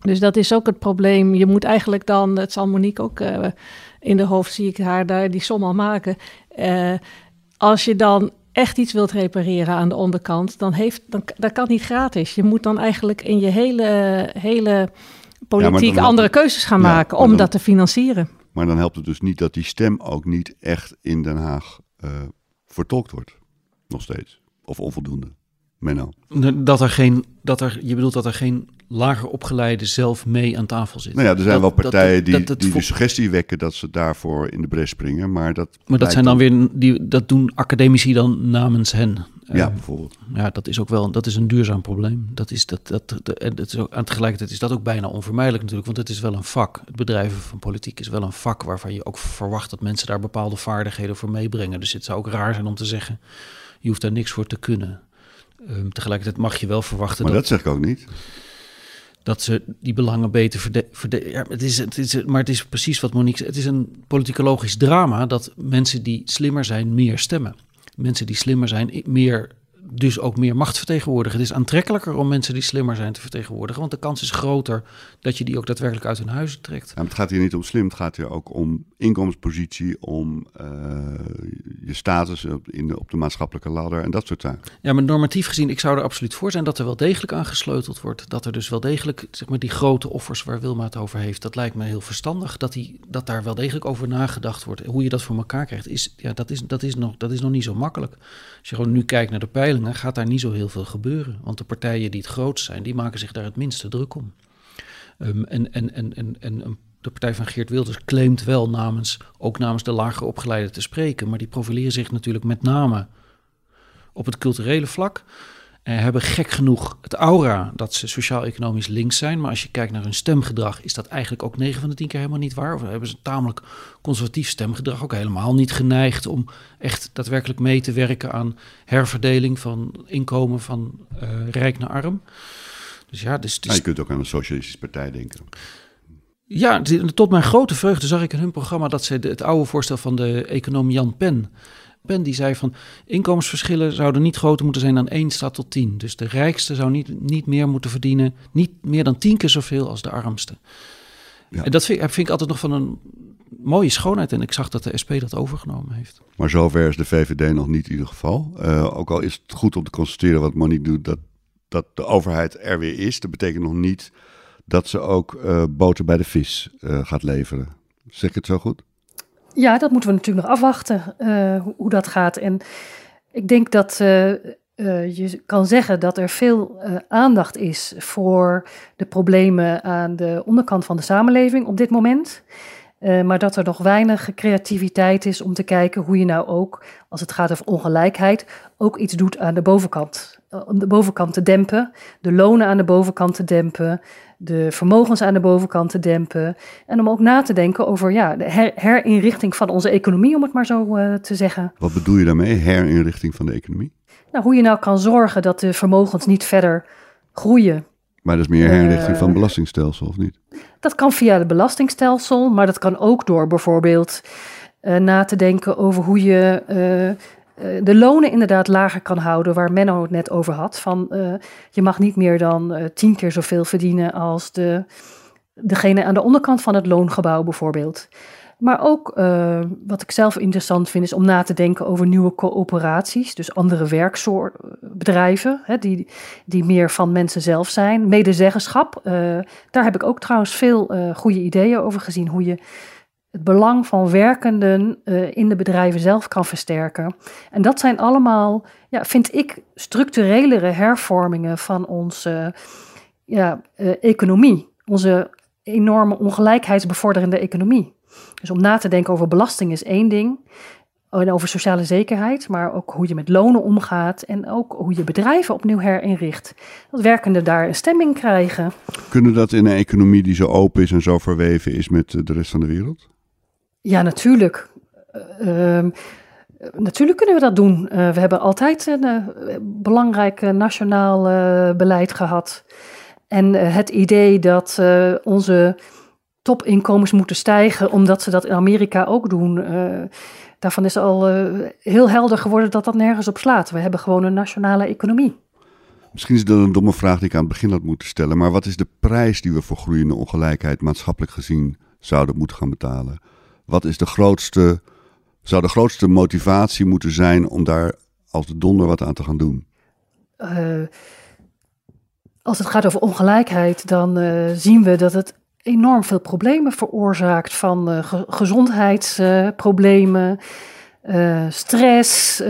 Dus dat is ook het probleem. Je moet eigenlijk dan, dat zal Monique ook uh, in de hoofd, zie ik haar daar die som al maken. Uh, als je dan echt iets wilt repareren aan de onderkant, dan, heeft, dan dat kan niet gratis. Je moet dan eigenlijk in je hele, hele politiek andere keuzes gaan maken om dat te financieren. Maar dan helpt het dus niet dat die stem ook niet echt in Den Haag uh, vertolkt wordt. Nog steeds. Of onvoldoende. Menno. Dat er geen, dat er, je bedoelt dat er geen lager opgeleide zelf mee aan tafel zit. Nou ja, er zijn wel partijen die, die de suggestie wekken dat ze daarvoor in de bres springen, maar dat. Maar dat zijn dan weer, die, dat doen academici dan namens hen. Ja, Ehm, bijvoorbeeld. ja, dat is ook wel dat is een duurzaam probleem. Dat is dat, dat, en het is ook, aan tegelijkertijd is dat ook bijna onvermijdelijk natuurlijk, want het is wel een vak. Het bedrijven van politiek is wel een vak waarvan je ook verwacht dat mensen daar bepaalde vaardigheden voor meebrengen. Dus het zou ook raar zijn om te zeggen, je hoeft daar niks voor te kunnen. Ehm, tegelijkertijd mag je wel verwachten Maar dat, dat zeg ik ook niet. dat ze die belangen beter verdelen. ja, het is, het is, maar het is precies wat Monique zei. Het is een politicologisch drama dat mensen die slimmer zijn meer stemmen. Mensen die slimmer zijn meer, dus ook meer macht vertegenwoordigen. Het is aantrekkelijker om mensen die slimmer zijn te vertegenwoordigen. Want de kans is groter dat je die ook daadwerkelijk uit hun huizen trekt. Ja, maar het gaat hier niet om slim, het gaat hier ook om inkomenspositie, om eh, je status op, in de, op de maatschappelijke ladder en dat soort zaken. Ja, maar normatief gezien, ik zou er absoluut voor zijn dat er wel degelijk aan gesleuteld wordt. Dat er dus wel degelijk, zeg maar, die grote offers waar Wilma het over heeft, dat lijkt me heel verstandig. Dat, die, dat daar wel degelijk over nagedacht wordt. Hoe je dat voor elkaar krijgt, is, ja, dat, is, dat, is nog, dat is nog niet zo makkelijk. Als je gewoon nu kijkt naar de gaat daar niet zo heel veel gebeuren. Want de partijen die het grootst zijn, die maken zich daar het minste druk om. Ehm, en, en, en, en, en de partij van Geert Wilders claimt wel namens, ook namens de lager opgeleiden te spreken. Maar die profileren zich natuurlijk met name op het culturele vlak. En hebben gek genoeg het aura dat ze sociaal-economisch links zijn. Maar als je kijkt naar hun stemgedrag, is dat eigenlijk ook 9 van de 10 keer helemaal niet waar. Of hebben ze een tamelijk conservatief stemgedrag, ook helemaal niet geneigd om echt daadwerkelijk mee te werken aan herverdeling van inkomen van eh, rijk naar arm. Dus ja, dus, je kunt ook aan een socialistische partij denken. ja, tot mijn grote vreugde zag ik in hun programma dat ze de- het oude voorstel van de econoom Jan Pen. Pen die zei van inkomensverschillen zouden niet groter moeten zijn dan 1 staat tot 10. Dus de rijkste zou niet, niet meer moeten verdienen, niet meer dan 10 keer zoveel als de armste. Ja. En dat vind, vind ik altijd nog van een mooie schoonheid. En ik zag dat de SP dat overgenomen heeft. Maar zover is de VVD nog niet in ieder geval. Eh, ook al is het goed om te constateren wat Monique doet, dat, dat de overheid er weer is. Dat betekent nog niet dat ze ook eh, boter bij de vis eh, gaat leveren. Zeg ik het zo goed? Ja, dat moeten we natuurlijk nog afwachten eh, hoe, dat gaat. En ik denk dat eh, eh, je kan zeggen dat er veel aandacht is voor de problemen aan de onderkant van de samenleving op dit moment. Maar dat er nog weinig creativiteit is om te kijken hoe je nou ook, als het gaat over ongelijkheid, ook iets doet aan de bovenkant. Om de bovenkant te dempen, de lonen aan de bovenkant te dempen, de vermogens aan de bovenkant te dempen. En om ook na te denken over ja, de her- herinrichting van onze economie, om het maar zo eh, te zeggen. Wat bedoel je daarmee? Herinrichting van de economie? Nou, hoe je nou kan zorgen dat de vermogens niet verder groeien. Maar dat is meer herinrichting Eh. van het belastingstelsel, of niet? Dat kan via het belastingstelsel, maar dat kan ook door bijvoorbeeld eh, na te denken over hoe je de lonen inderdaad lager kan houden, waar Menno het net over had. Van eh, je mag niet meer dan eh, tien keer zoveel verdienen als de, degene aan de onderkant van het loongebouw bijvoorbeeld. Maar ook eh, wat ik zelf interessant vind, is om na te denken over nieuwe coöperaties. Dus andere werkbedrijven, hè, die, die meer van mensen zelf zijn. Medezeggenschap, eh, daar heb ik ook trouwens veel eh, goede ideeën over gezien. Hoe je het belang van werkenden eh, in de bedrijven zelf kan versterken. En dat zijn allemaal, ja, vind ik, structurelere hervormingen van onze ja, eh, economie. Onze enorme ongelijkheidsbevorderende economie. Dus om na te denken over belasting is één ding. En over sociale zekerheid, maar ook hoe je met lonen omgaat en ook hoe je bedrijven opnieuw herinricht. Dat werkenden daar een stemming krijgen. Kunnen dat in een economie die zo open is en zo verweven is met eh, de rest van de wereld? Ja, natuurlijk. Eh, ehm, natuurlijk kunnen we dat doen. Eh, we hebben altijd een eh, belangrijk nationaal beleid gehad. En het idee dat onze topinkomens moeten stijgen, omdat ze dat in Amerika ook doen. daarvan is al heel helder geworden dat dat nergens op slaat. We hebben gewoon een nationale economie. Misschien is dat een domme vraag die ik aan het begin had moeten stellen. Maar wat is de prijs die we voor groeiende ongelijkheid maatschappelijk gezien zouden moeten gaan betalen? Wat is de grootste, zou de grootste motivatie moeten zijn om daar als de donder wat aan te gaan doen? Eh, als het gaat over ongelijkheid, dan eh, zien we dat het enorm veel problemen veroorzaakt. Van eh, ge- gezondheidsproblemen, stress.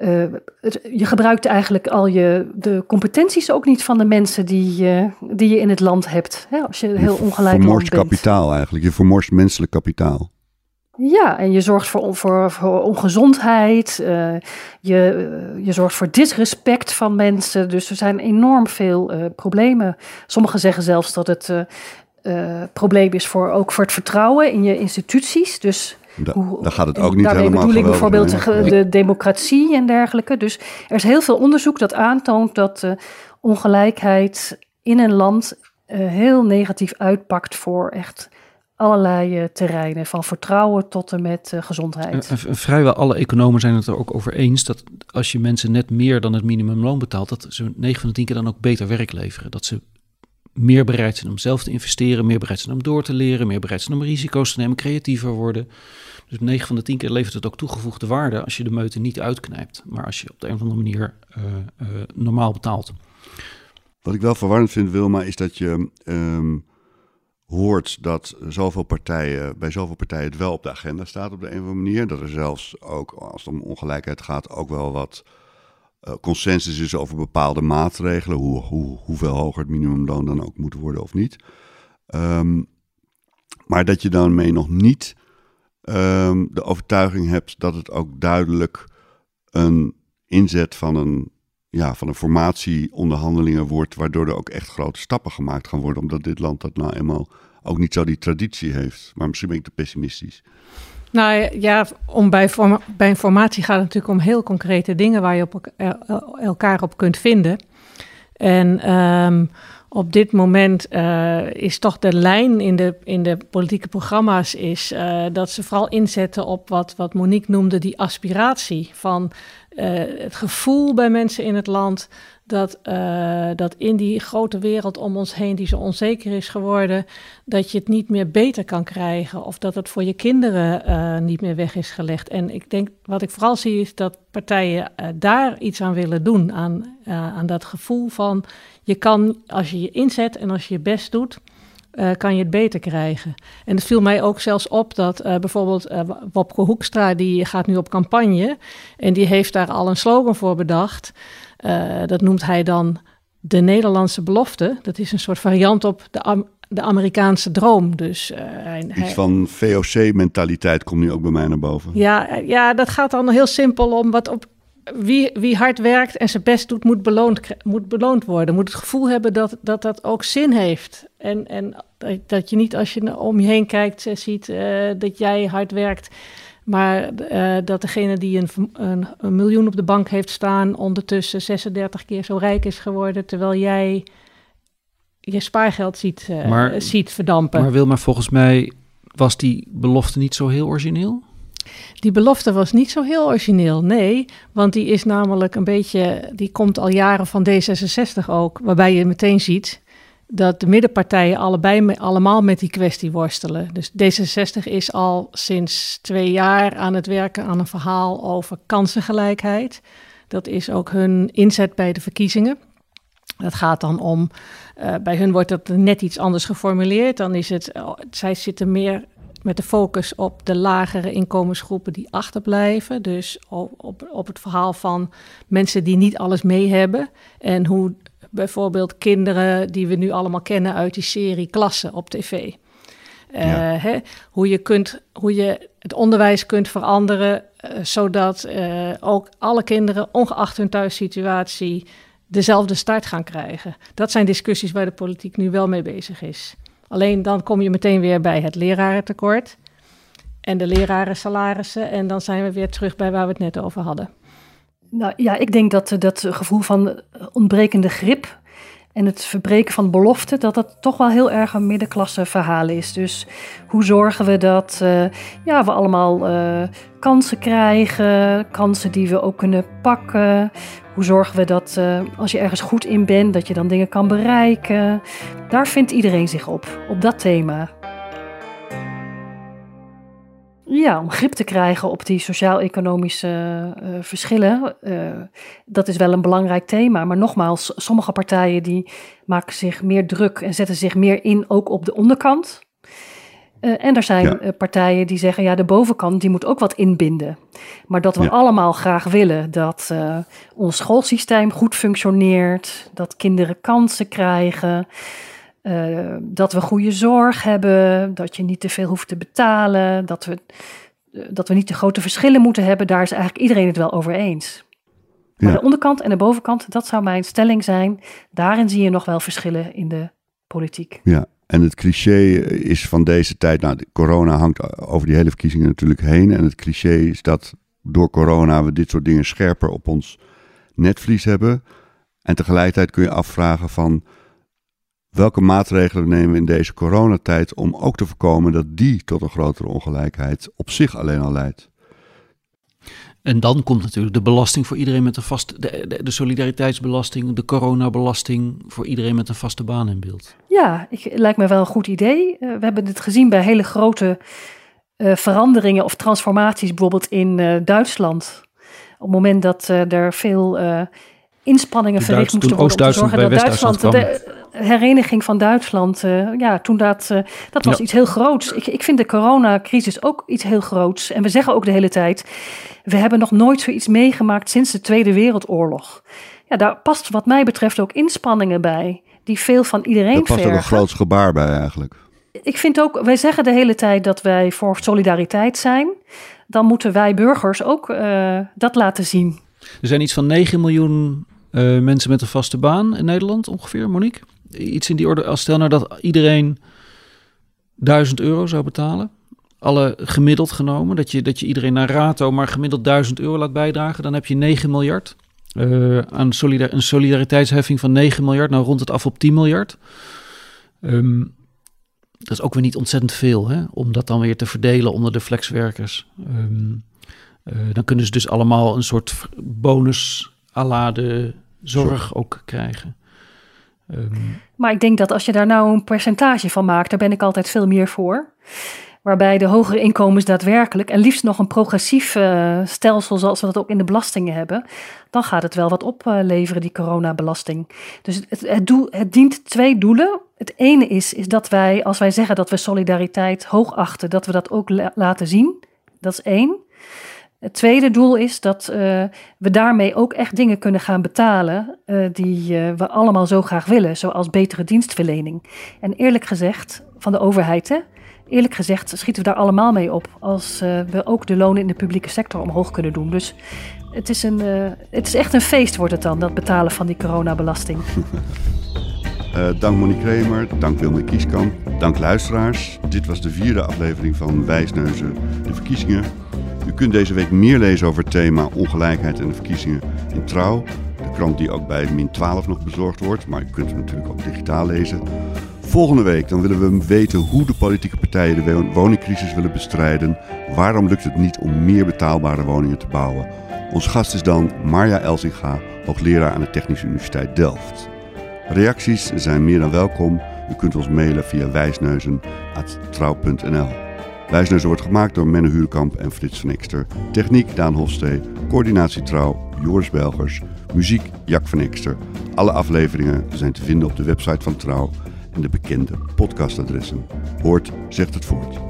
Eh, eh, het- je gebruikt eigenlijk al je, de competenties ook niet van de mensen die, eh, die je in het land hebt. Hè, als je heel je ongelijk land vermorst bent. kapitaal eigenlijk. Je vermorst menselijk kapitaal. Ja, en je zorgt voor, voor, voor ongezondheid, uh, je, je zorgt voor disrespect van mensen. Dus er zijn enorm veel uh, problemen. Sommigen zeggen zelfs dat het uh, probleem is voor, ook voor het vertrouwen in je instituties. Dus da, hoe, daar gaat het ook niet helemaal bedoel ik bijvoorbeeld de, de, democratie en dergelijke. Dus er is heel veel onderzoek dat aantoont dat ongelijkheid in een land heel negatief uitpakt voor echt allerlei uh, terreinen, van vertrouwen tot en met uh, gezondheid. En, vrijwel alle economen zijn het er ook over eens dat als je mensen net meer dan het minimumloon betaalt, dat ze 9 van de 10 keer dan ook beter werk leveren. Dat ze meer bereid zijn om zelf te investeren, meer bereid zijn om door te leren, meer bereid zijn om risico's te nemen, creatiever worden. Dus 9 van de 10 keer levert het ook toegevoegde waarde als je de meute niet uitknijpt, maar als je op de een of andere manier uh, normaal betaalt. Wat ik wel verwarrend vind, Wilma, is dat je um, hoort dat zoveel partijen, bij zoveel partijen het wel op de agenda staat op de een of andere manier. Dat er zelfs ook, als het om ongelijkheid gaat, ook wel wat uh, consensus is over bepaalde maatregelen. Hoe, hoe, hoeveel hoger het minimumloon dan ook moet worden of niet. Um, maar dat je daarmee nog niet um, de overtuiging hebt dat het ook duidelijk een inzet van een, ja, van een formatieonderhandelingen wordt, waardoor er ook echt grote stappen gemaakt gaan worden, omdat dit land dat nou eenmaal ook niet zo die traditie heeft. Maar misschien ben ik te pessimistisch. Nou ja, om bij, bij informatie gaat het natuurlijk om heel concrete dingen waar je op elkaar op kunt vinden. En um, op dit moment uh, is toch de lijn in de, in de politieke programma's is, uh, dat ze vooral inzetten op wat, wat Monique noemde, die aspiratie van uh, het gevoel bij mensen in het land dat, uh, dat in die grote wereld om ons heen, die zo onzeker is geworden, dat je het niet meer beter kan krijgen of dat het voor je kinderen uh, niet meer weg is gelegd. En ik denk, wat ik vooral zie, is dat partijen uh, daar iets aan willen doen, aan, aan dat gevoel van je kan, als je je inzet en als je je best doet, kan je het beter krijgen. En het viel mij ook zelfs op dat bijvoorbeeld uh, Wopke Hoekstra, die gaat nu op campagne en die heeft daar al een slogan voor bedacht. Dat noemt hij dan de Nederlandse belofte. Dat is een soort variant op de, Am de Amerikaanse droom. Dus, hij, Iets van VOC-mentaliteit komt nu ook bij mij naar boven. Ja, ja, dat gaat dan heel simpel om wat op wie, wie hard werkt en zijn best doet, moet beloond, moet beloond worden. Moet het gevoel hebben dat dat, dat ook zin heeft. En, en dat je niet als je om je heen kijkt, eh, ziet uh, dat jij hard werkt. Maar uh, dat degene die een, een, een, miljoen op de bank heeft staan, ondertussen 36 keer zo rijk is geworden, terwijl jij je spaargeld ziet, uh, maar, ziet verdampen. Maar wil maar volgens mij was die belofte niet zo heel origineel? Die belofte was niet zo heel origineel, nee. Want die is namelijk een beetje, die komt al jaren van D66 ook, waarbij je meteen ziet dat de middenpartijen allebei allemaal met die kwestie worstelen. Dus D66 is al sinds twee jaar aan het werken aan een verhaal over kansengelijkheid. Dat is ook hun inzet bij de verkiezingen. Dat gaat dan om, uh, bij hun wordt dat net iets anders geformuleerd. Dan is het, uh, zij zitten meer met de focus op de lagere inkomensgroepen die achterblijven. Dus op, op het verhaal van mensen die niet alles mee hebben. En hoe bijvoorbeeld kinderen die we nu allemaal kennen uit die serie Klassen op tv. Uh, hè, hoe, je kunt, hoe je het onderwijs kunt veranderen, uh, zodat uh, ook alle kinderen, ongeacht hun thuissituatie, dezelfde start gaan krijgen. Dat zijn discussies waar de politiek nu wel mee bezig is. Alleen dan kom je meteen weer bij het lerarentekort en de lerarensalarissen. En dan zijn we weer terug bij waar we het net over hadden. Nou ja, ik denk dat dat gevoel van ontbrekende grip en het verbreken van beloften, dat dat toch wel heel erg een middenklasse verhaal is. Dus hoe zorgen we dat uh, ja, we allemaal kansen krijgen, kansen die we ook kunnen pakken? Hoe zorgen we dat als je ergens goed in bent, dat je dan dingen kan bereiken? Daar vindt iedereen zich op, op dat thema. Ja, om grip te krijgen op die sociaal-economische uh, verschillen. Uh, dat is wel een belangrijk thema. Maar nogmaals, sommige partijen die maken zich meer druk en zetten zich meer in ook op de onderkant. Uh, en er zijn ja. partijen die zeggen, ja, de bovenkant die moet ook wat inbinden. Maar dat we ja. allemaal graag willen dat ons schoolsysteem goed functioneert, dat kinderen kansen krijgen, uh, dat we goede zorg hebben, dat je niet te veel hoeft te betalen, dat we dat we niet te grote verschillen moeten hebben, daar is eigenlijk iedereen het wel over eens. Maar Ja. de onderkant en de bovenkant, dat zou mijn stelling zijn. Daarin zie je nog wel verschillen in de politiek. Ja, en het cliché is van deze tijd, nou, corona hangt over die hele verkiezingen natuurlijk heen. En het cliché is dat door corona we dit soort dingen scherper op ons netvlies hebben. En tegelijkertijd kun je afvragen van welke maatregelen nemen we in deze coronatijd om ook te voorkomen dat die tot een grotere ongelijkheid op zich alleen al leidt. En dan komt natuurlijk de belasting voor iedereen met een vaste, de, de, de solidariteitsbelasting, de coronabelasting voor iedereen met een vaste baan in beeld. Ja, ik, lijkt me wel een goed idee. Eh, we hebben dit gezien bij hele grote eh, veranderingen of transformaties, bijvoorbeeld in eh, Duitsland. Op het moment dat er veel eh, inspanningen verricht moesten worden om te zorgen dat Oost-Duitsland bij Duitsland, de hereniging van Duitsland, eh, ja, toen dat, eh, dat was Ja. iets heel groots. Ik, ik vind de coronacrisis ook iets heel groots. En we zeggen ook de hele tijd, we hebben nog nooit zoiets meegemaakt sinds de Tweede Wereldoorlog. Ja, daar past wat mij betreft ook inspanningen bij, die veel van iedereen Daar past ook een vergen groot gebaar bij eigenlijk. ik vind ook, wij zeggen de hele tijd dat wij voor solidariteit zijn. Dan moeten wij burgers ook eh, dat laten zien. Er zijn iets van 9 miljoen eh, mensen met een vaste baan in Nederland ongeveer, Monique. Iets in die orde. Als stel nou dat iedereen 1000 euro zou betalen. Alle gemiddeld genomen. Dat je, dat je iedereen naar rato maar gemiddeld 1000 euro laat bijdragen. Dan heb je 9 miljard. eh, aan solidar een solidariteitsheffing van 9 miljard. Nou rond het af op 10 miljard. Ehm, dat is ook weer niet ontzettend veel. Hè? Om dat dan weer te verdelen onder de flexwerkers. Ehm, eh, dan kunnen ze dus allemaal een soort bonus à la de zorg ook krijgen. Ehm, Maar ik denk dat als je daar nou een percentage van maakt, daar ben ik altijd veel meer voor. Waarbij de hogere inkomens daadwerkelijk, en liefst nog een progressief eh, stelsel zoals we dat ook in de belastingen hebben, dan gaat het wel wat opleveren, die coronabelasting. Dus het, het, het dient twee doelen. Het ene is, is dat wij, als wij zeggen dat we solidariteit hoog achten, dat we dat ook la- laten zien. Dat is één. Het tweede doel is dat eh, we daarmee ook echt dingen kunnen gaan betalen eh, die eh, we allemaal zo graag willen, zoals betere dienstverlening. En eerlijk gezegd, van de overheid, hè, eerlijk gezegd schieten we daar allemaal mee op als we ook de lonen in de publieke sector omhoog kunnen doen. Dus het is, een, het is echt een feest wordt het dan, dat betalen van die coronabelasting. Dank Monique Kramer, dank Wilma Kieskamp, dank luisteraars. Dit was de vierde aflevering van Wijsneuzen, de verkiezingen. U kunt deze week meer lezen over het thema ongelijkheid en de verkiezingen in Trouw. De krant die ook bij min 12 nog bezorgd wordt, maar u kunt hem natuurlijk ook digitaal lezen. Volgende week dan willen we weten hoe de politieke partijen de wo- woningcrisis willen bestrijden. Waarom lukt het niet om meer betaalbare woningen te bouwen? Ons gast is dan Marja Elsinga, hoogleraar aan de Technische Universiteit Delft. Reacties zijn meer dan welkom. U kunt ons mailen via wijsneuzen.trouw.nl. Wijsneuzen wordt gemaakt door Menne Huurkamp en Frits van. Techniek Daan Hofstee. Coördinatie Trouw Joris Belgers. Muziek Jack van. Alle afleveringen zijn te vinden op de website van Trouw en de bekende podcastadressen. Hoort zegt het voort.